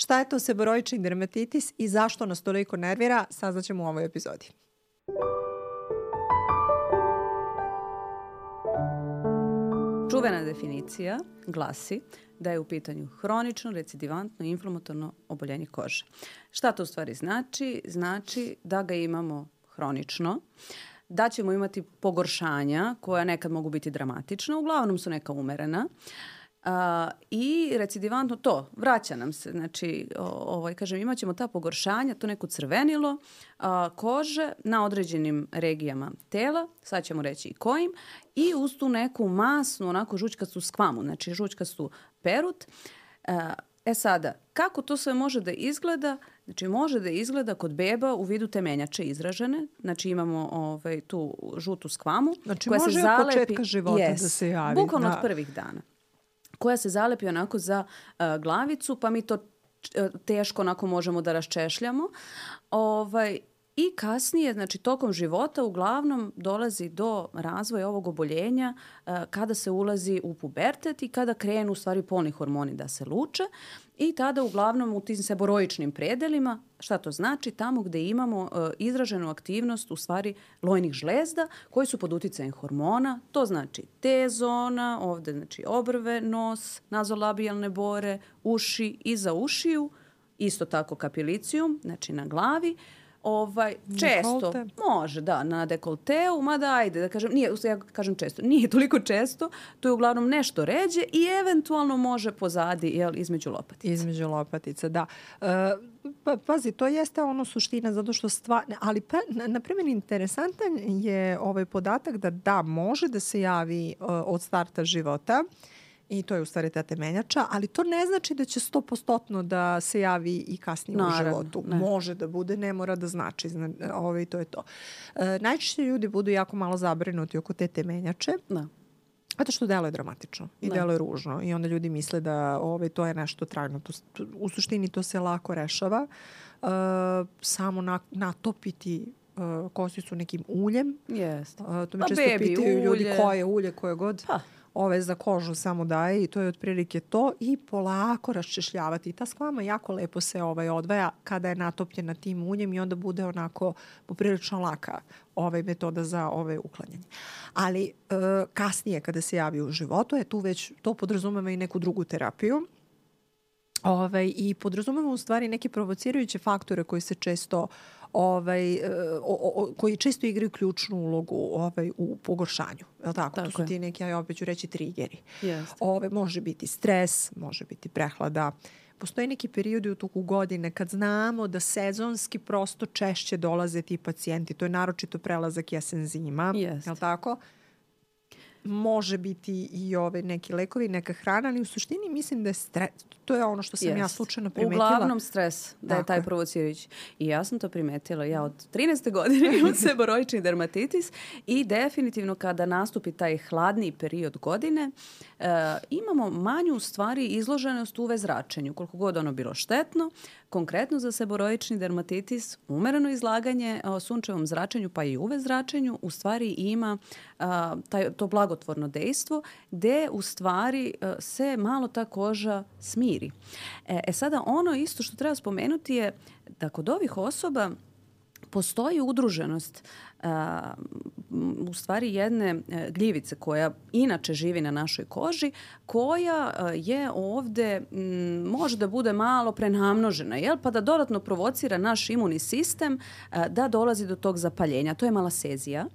Šta je to seboroični dermatitis i zašto nas toliko nervira, saznaćemo u ovoj epizodi. Čuvena definicija glasi da je u pitanju hronično, recidivantno inflamatorno oboljenje kože. Šta to u stvari znači? Znači da ga imamo hronično, da ćemo imati pogoršanja koja nekad mogu biti dramatična, uglavnom su neka umerena, Uh, I recidivantno to, vraća nam se, znači, ovaj, kažem, imat ćemo ta pogoršanja, to neko crvenilo uh, kože na određenim regijama tela, sad ćemo reći i kojim, i uz tu neku masnu, onako žućkastu skvamu, znači žućkastu perut. Uh, e sada, kako to sve može da izgleda? Znači, može da izgleda kod beba u vidu temenjače izražene. Znači, imamo ovaj, tu žutu skvamu. Znači, koja može se zalepi, od početka života yes, da se javi. Bukvalno da. od prvih dana koja se zalepi onako za uh, glavicu, pa mi to uh, teško onako možemo da raščešljamo. Ovaj, I kasnije, znači tokom života uglavnom dolazi do razvoja ovog oboljenja uh, kada se ulazi u pubertet i kada krenu u stvari polni hormoni da se luče i tada uglavnom u tim seboroičnim predelima, šta to znači? Tamo gde imamo uh, izraženu aktivnost u stvari lojnih žlezda koji su pod uticajem hormona, to znači T zona, ovde znači obrve, nos, nazolabijalne bore, uši, iza ušiju, isto tako kapilicijum, znači na glavi, ovaj, često, Dekolte. može, da, na dekolteu, mada ajde, da kažem, nije, ja kažem često, nije toliko često, to je uglavnom nešto ređe i eventualno može pozadi, jel, između lopatica. Između lopatica, da. E, pa, pazi, to jeste ono suština, zato što stvar, ali pa, na, na primjer interesantan je ovaj podatak da da, može da se javi uh, od starta života, I to je u stvari ta temenjača, ali to ne znači da će 100% da se javi i kasnije Naravno, u životu. ne. Može da bude, ne mora da znači. Zna, ovaj, to je to. E, najčešće ljudi budu jako malo zabrinuti oko te temenjače. Da. Zato što deluje dramatično i Da. deluje ružno i onda ljudi misle da ovaj, to je nešto trajno. To, u suštini to se lako rešava. Uh, samo na, natopiti uh, kosicu nekim uljem. Jeste. Uh, to me Pa često bebi pitaju ljudi ulje. koje ulje, koje god. Pa. Ove za kožu samo daje i to je otprilike to i polako raščešljavati. I ta skvama jako lepo se ovaj odvaja kada je natopljena tim uljem i onda bude onako poprilično laka ovaj metoda za ove uklanjanje. Ali e, kasnije kada se javi u životu, je tu već to podrazumeva i neku drugu terapiju. Ovaj, I podrazumemo u stvari neke provocirajuće faktore koji se često ovaj, e, o, o, koji često igraju ključnu ulogu ovaj, u pogoršanju. Je tako? Tako to su je. ti neki, ja opet ću reći, trigeri. Jeste. Ove, može biti stres, može biti prehlada. Postoje neki periodi u toku godine kad znamo da sezonski prosto češće dolaze ti pacijenti. To je naročito prelazak jesen zima. Jeste. Je li tako? Može biti i ove neki lekovi, neka hrana, ali u suštini mislim da je stres, to je ono što sam ja Jest. slučajno primetila. Uglavnom stres, da je taj provocirajući. I ja sam to primetila. Ja od 13. godine imam seboroični dermatitis i definitivno kada nastupi taj hladni period godine, e, imamo manju u stvari izloženost UV zračenju, koliko god ono bilo štetno. Konkretno za seboroični dermatitis, umereno izlaganje o sunčevom zračenju pa i UV zračenju u stvari ima a, taj, to blagotvorno dejstvo gde u stvari a, se malo ta koža smiri. E, e sada ono isto što treba spomenuti je da kod ovih osoba postoji udruženost a, m, u stvari jedne e, gljivice koja inače živi na našoj koži, koja je ovde može da bude malo prenamnožena, jel? pa da dodatno provocira naš imunni sistem a, da dolazi do tog zapaljenja. To je malasezija.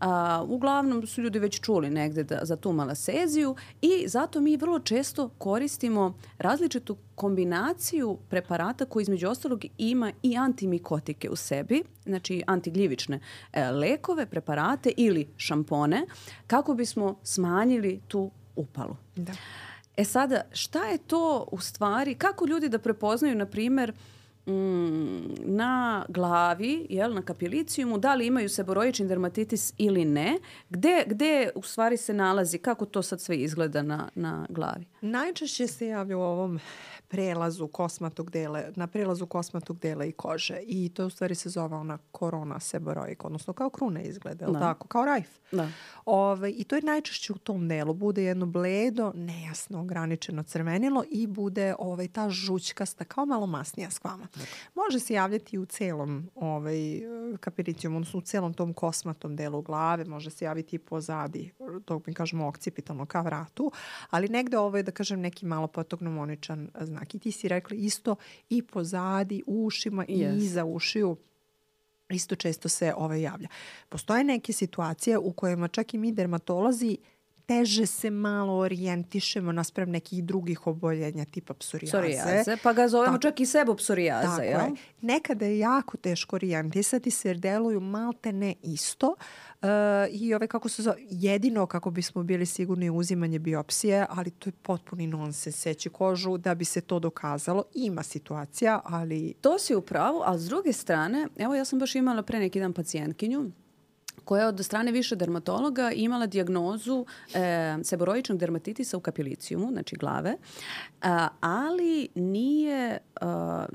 A, uglavnom su ljudi već čuli negde da, za tu malaseziju i zato mi vrlo često koristimo različitu kombinaciju preparata koji između ostalog ima i antimikotike u sebi, znači antigljivične e, lekove, preparate ili šampone kako bismo smanjili tu upalu. Da. E sada, šta je to u stvari, kako ljudi da prepoznaju, na primer, mm, na glavi, jel, na kapilicijumu, da li imaju seboroični dermatitis ili ne, gde, gde u stvari se nalazi, kako to sad sve izgleda na, na glavi? Najčešće se javlja u ovom prelazu kosmatog dela, na prelazu kosmatog dela i kože i to u stvari se zove ona korona seboroika, odnosno kao kruna izgleda, da. tako? Kao rajf. Da. Ove, I to je najčešće u tom delu. Bude jedno bledo, nejasno ograničeno crvenilo i bude ovaj, ta žućkasta, kao malo masnija skvama. Može se javljati u celom ovaj, kapiricijom, odnosno u celom tom kosmatom delu glave, može se javiti i pozadi, to mi kažemo okcipitalno ka vratu, ali negde ovo je da kažem neki malo patognomoničan znak. I ti si rekla isto i pozadi, u ušima i yes. iza ušiju isto često se ovaj javlja. Postoje neke situacije u kojima čak i mi dermatolozi teže se malo orijentišemo naspram nekih drugih oboljenja tipa psorijaze. Psorijaze, pa ga zovemo tako, čak i sebo psorijaze. Tako jel? je. Nekada je jako teško orijentisati se jer deluju malte ne isto. Uh, I ove kako se zove, jedino kako bismo bili sigurni uzimanje biopsije, ali to je potpuni nonsens seći kožu da bi se to dokazalo. Ima situacija, ali... To si u pravu, a s druge strane, evo ja sam baš imala pre neki dan pacijentkinju koja je od strane više dermatologa imala dijagnozu e, seboroičnog dermatitisa u kapilicijumu, znači glave, a, ali nije, a,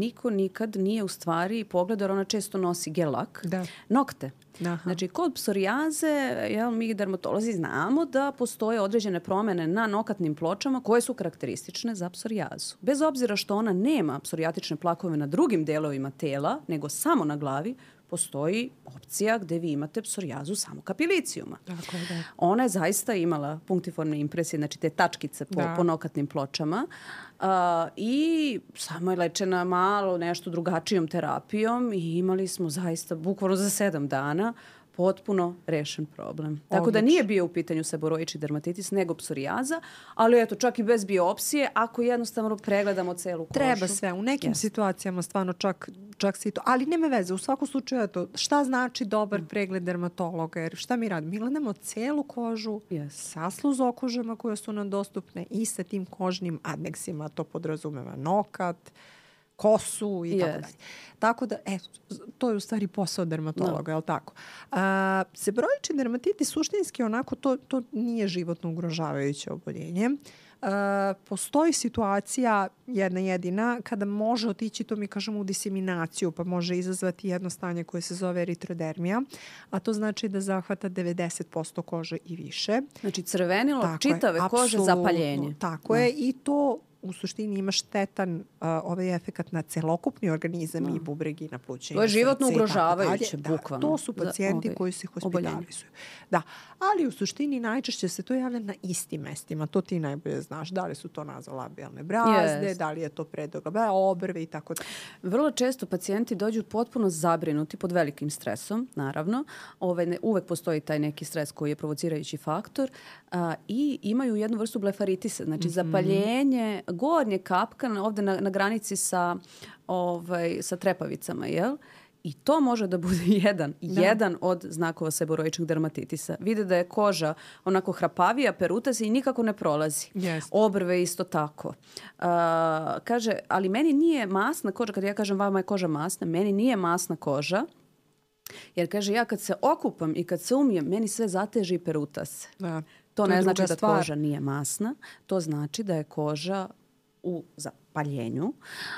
niko nikad nije u stvari pogledao, jer ona često nosi gelak, da. nokte. Aha. Znači, kod psorijaze, jel, mi dermatolozi znamo da postoje određene promene na nokatnim pločama koje su karakteristične za psorijazu. Bez obzira što ona nema psorijatične plakove na drugim delovima tela, nego samo na glavi, postoji opcija gde vi imate psorijazu samo kapilicijuma. Tako da. Ona je zaista imala punktiformne impresije, znači te tačkice po, da. po nokatnim pločama uh, i samo je lečena malo nešto drugačijom terapijom i imali smo zaista bukvalno za sedam dana potpuno rešen problem. Odlično. Tako da nije bio u pitanju seboroični dermatitis, nego psorijaza, ali eto, čak i bez biopsije, ako jednostavno pregledamo celu kožu. Treba sve. U nekim yes. situacijama stvarno čak, čak se i to, ali nema veze. U svakom slučaju, eto, šta znači dobar pregled dermatologa? Jer šta mi radimo? Mi gledamo celu kožu yes. sa sluzokožama koje su nam dostupne i sa tim kožnim adneksima. To podrazumeva nokat, kosu i yes. tako dalje. Tako da, e, to je u stvari posao dermatologa, no. je li tako? A, sebroični dermatitis suštinski onako to, to nije životno ugrožavajuće oboljenje. Uh, postoji situacija jedna jedina kada može otići, to mi kažemo, u diseminaciju, pa može izazvati jedno stanje koje se zove eritrodermija, a to znači da zahvata 90% kože i više. Znači crvenilo tako čitave je, kože zapaljenje. Tako no. je i to u suštini ima štetan uh, ovaj efekat na celokupni organizam no. i da. bubregi na pluće. To je životno ugrožavajuće, da, bukvalno. To su pacijenti ovaj, koji se hospitalizuju. Da, ali u suštini najčešće se to javlja na istim mestima. To ti najbolje znaš. Da li su to nazolabijalne brazde, yes. da li je to predoga obrve i tako da. Vrlo često pacijenti dođu potpuno zabrinuti pod velikim stresom, naravno. Ove, ne, uvek postoji taj neki stres koji je provocirajući faktor a, i imaju jednu vrstu blefaritisa, znači mm -hmm. zapaljenje gornje kapka ovde na, na granici sa, ovaj, sa trepavicama, jel? I to može da bude jedan, da. jedan od znakova seboroičnog dermatitisa. Vide da je koža onako hrapavija, peruta se i nikako ne prolazi. Yes. Obrve isto tako. Uh, kaže, ali meni nije masna koža, kad ja kažem vama je koža masna, meni nije masna koža, jer kaže ja kad se okupam i kad se umijem, meni sve zateže i peruta se. Da. To, to ne znači da stvar. koža nije masna, to znači da je koža u zapaljenju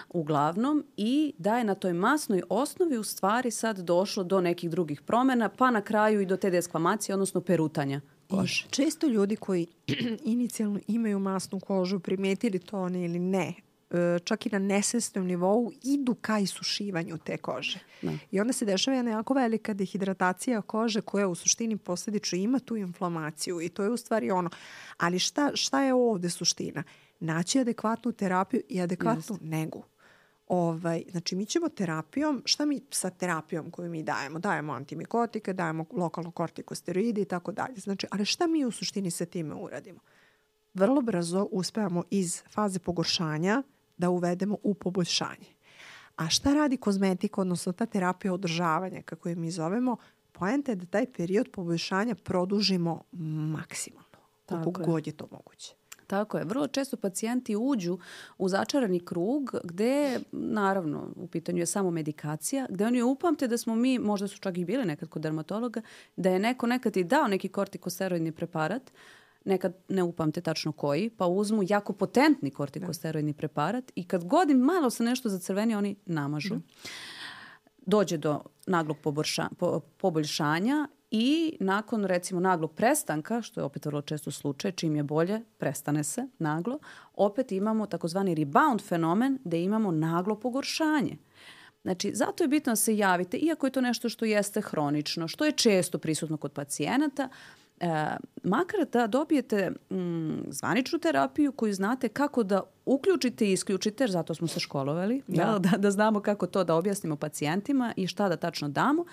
uglavnom i da je na toj masnoj osnovi u stvari sad došlo do nekih drugih promena pa na kraju i do te desklamacije, odnosno perutanja kože. I često ljudi koji inicijalno imaju masnu kožu primetili to oni ili ne, e, čak i na nesvesnom nivou idu ka isušivanju te kože. Da. I onda se dešava jedna jako velika dehidratacija kože koja u suštini posledično ima tu inflamaciju i to je u stvari ono. Ali šta, šta je ovde suština? Naći adekvatnu terapiju i adekvatnu Just. negu. Ovaj, znači, mi ćemo terapijom, šta mi sa terapijom koju mi dajemo? Dajemo antimikotike, dajemo lokalno kortikosteroide i tako dalje. Znači, ali šta mi u suštini sa time uradimo? Vrlo brzo uspevamo iz faze pogoršanja da uvedemo u poboljšanje. A šta radi kozmetika, odnosno ta terapija održavanja, kako je mi zovemo? Poenta je da taj period poboljšanja produžimo maksimalno, koliko god je to moguće. Tako je. Vrlo često pacijenti uđu u začarani krug gde, naravno, u pitanju je samo medikacija, gde oni upamte da smo mi, možda su čak i bili nekad kod dermatologa, da je neko nekad i dao neki kortikosteroidni preparat, nekad ne upamte tačno koji, pa uzmu jako potentni kortikosteroidni preparat i kad god im malo se nešto zacrveni, oni namažu. Mm. Dođe do naglog poboljša, po, poboljšanja i nakon recimo naglog prestanka, što je opet vrlo često slučaj, čim je bolje, prestane se naglo, opet imamo takozvani rebound fenomen gde imamo naglo pogoršanje. Znači, zato je bitno da se javite, iako je to nešto što jeste hronično, što je često prisutno kod pacijenata, e, makar da dobijete mm, zvaničnu terapiju koju znate kako da uključite i isključite, jer zato smo se školovali, da. da, da znamo kako to da objasnimo pacijentima i šta da tačno damo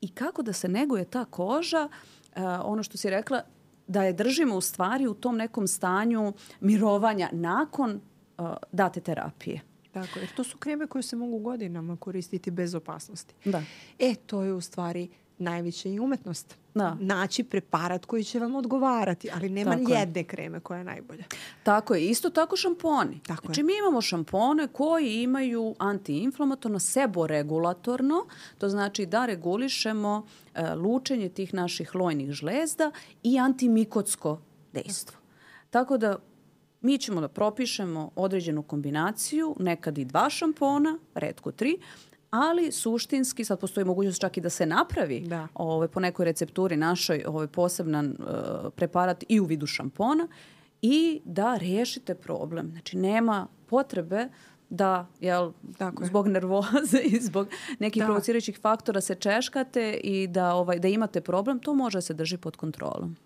i kako da se neguje ta koža, uh, ono što si rekla, da je držimo u stvari u tom nekom stanju mirovanja nakon uh, date terapije. Tako, jer to su kreme koje se mogu godinama koristiti bez opasnosti. Da. E, to je u stvari najveća i umetnost. Da. Naći preparat koji će vam odgovarati, ali nema tako jedne je. kreme koja je najbolja. Tako je. Isto tako šamponi. Tako znači je. mi imamo šampone koji imaju antiinflamatorno, seboregulatorno, to znači da regulišemo uh, lučenje tih naših lojnih žlezda i antimikotsko dejstvo. Tako da mi ćemo da propišemo određenu kombinaciju, nekad i dva šampona, redko tri, ali suštinski sad postoji mogućnost čak i da se napravi da. ovaj, po nekoj recepturi našoj ovaj, poseban uh, preparat i u vidu šampona i da rešite problem. Znači nema potrebe da jel, Tako zbog nervoze i zbog nekih da. provocirajućih faktora se češkate i da, ovaj, da imate problem, to može da se drži pod kontrolom.